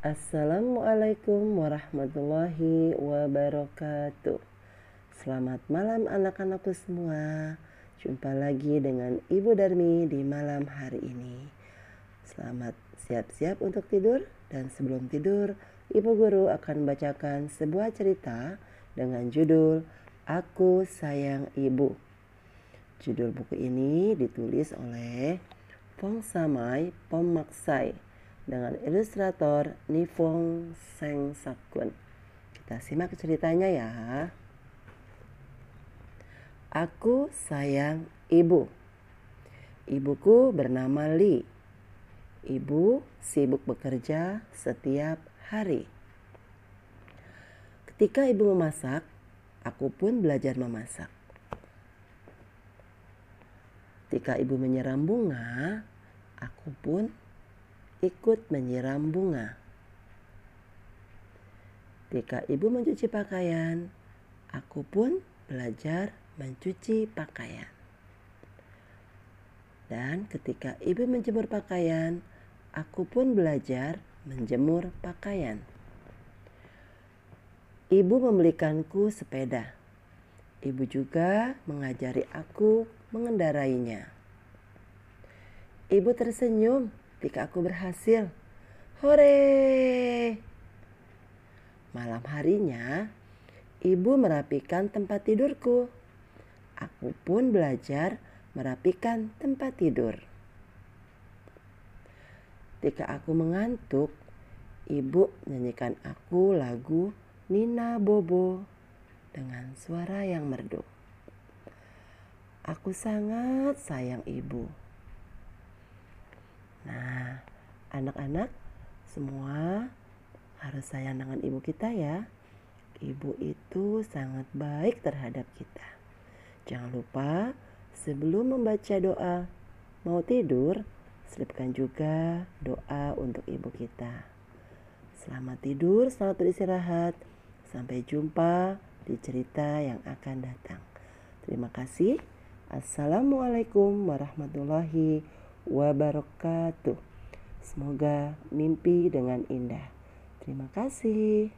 Assalamualaikum warahmatullahi wabarakatuh. Selamat malam anak-anakku semua. Jumpa lagi dengan Ibu Darmi di malam hari ini. Selamat siap-siap untuk tidur dan sebelum tidur, Ibu Guru akan bacakan sebuah cerita dengan judul Aku Sayang Ibu. Judul buku ini ditulis oleh Fong Samai Pemaksai dengan ilustrator Nifong Seng Sakun. Kita simak ceritanya ya. Aku sayang ibu. Ibuku bernama Li. Ibu sibuk bekerja setiap hari. Ketika ibu memasak, aku pun belajar memasak. Ketika ibu menyiram bunga, aku pun ikut menyiram bunga. Ketika ibu mencuci pakaian, aku pun belajar mencuci pakaian. Dan ketika ibu menjemur pakaian, aku pun belajar menjemur pakaian. Ibu membelikanku sepeda. Ibu juga mengajari aku mengendarainya. Ibu tersenyum ketika aku berhasil. Hore! Malam harinya, ibu merapikan tempat tidurku. Aku pun belajar merapikan tempat tidur. Ketika aku mengantuk, ibu nyanyikan aku lagu Nina Bobo dengan suara yang merdu. Aku sangat sayang ibu. Nah, anak-anak semua harus sayang dengan ibu kita ya. Ibu itu sangat baik terhadap kita. Jangan lupa sebelum membaca doa mau tidur, selipkan juga doa untuk ibu kita. Selamat tidur, selamat beristirahat. Sampai jumpa di cerita yang akan datang. Terima kasih. Assalamualaikum warahmatullahi wabarakatuh wabarakatuh. Semoga mimpi dengan indah. Terima kasih.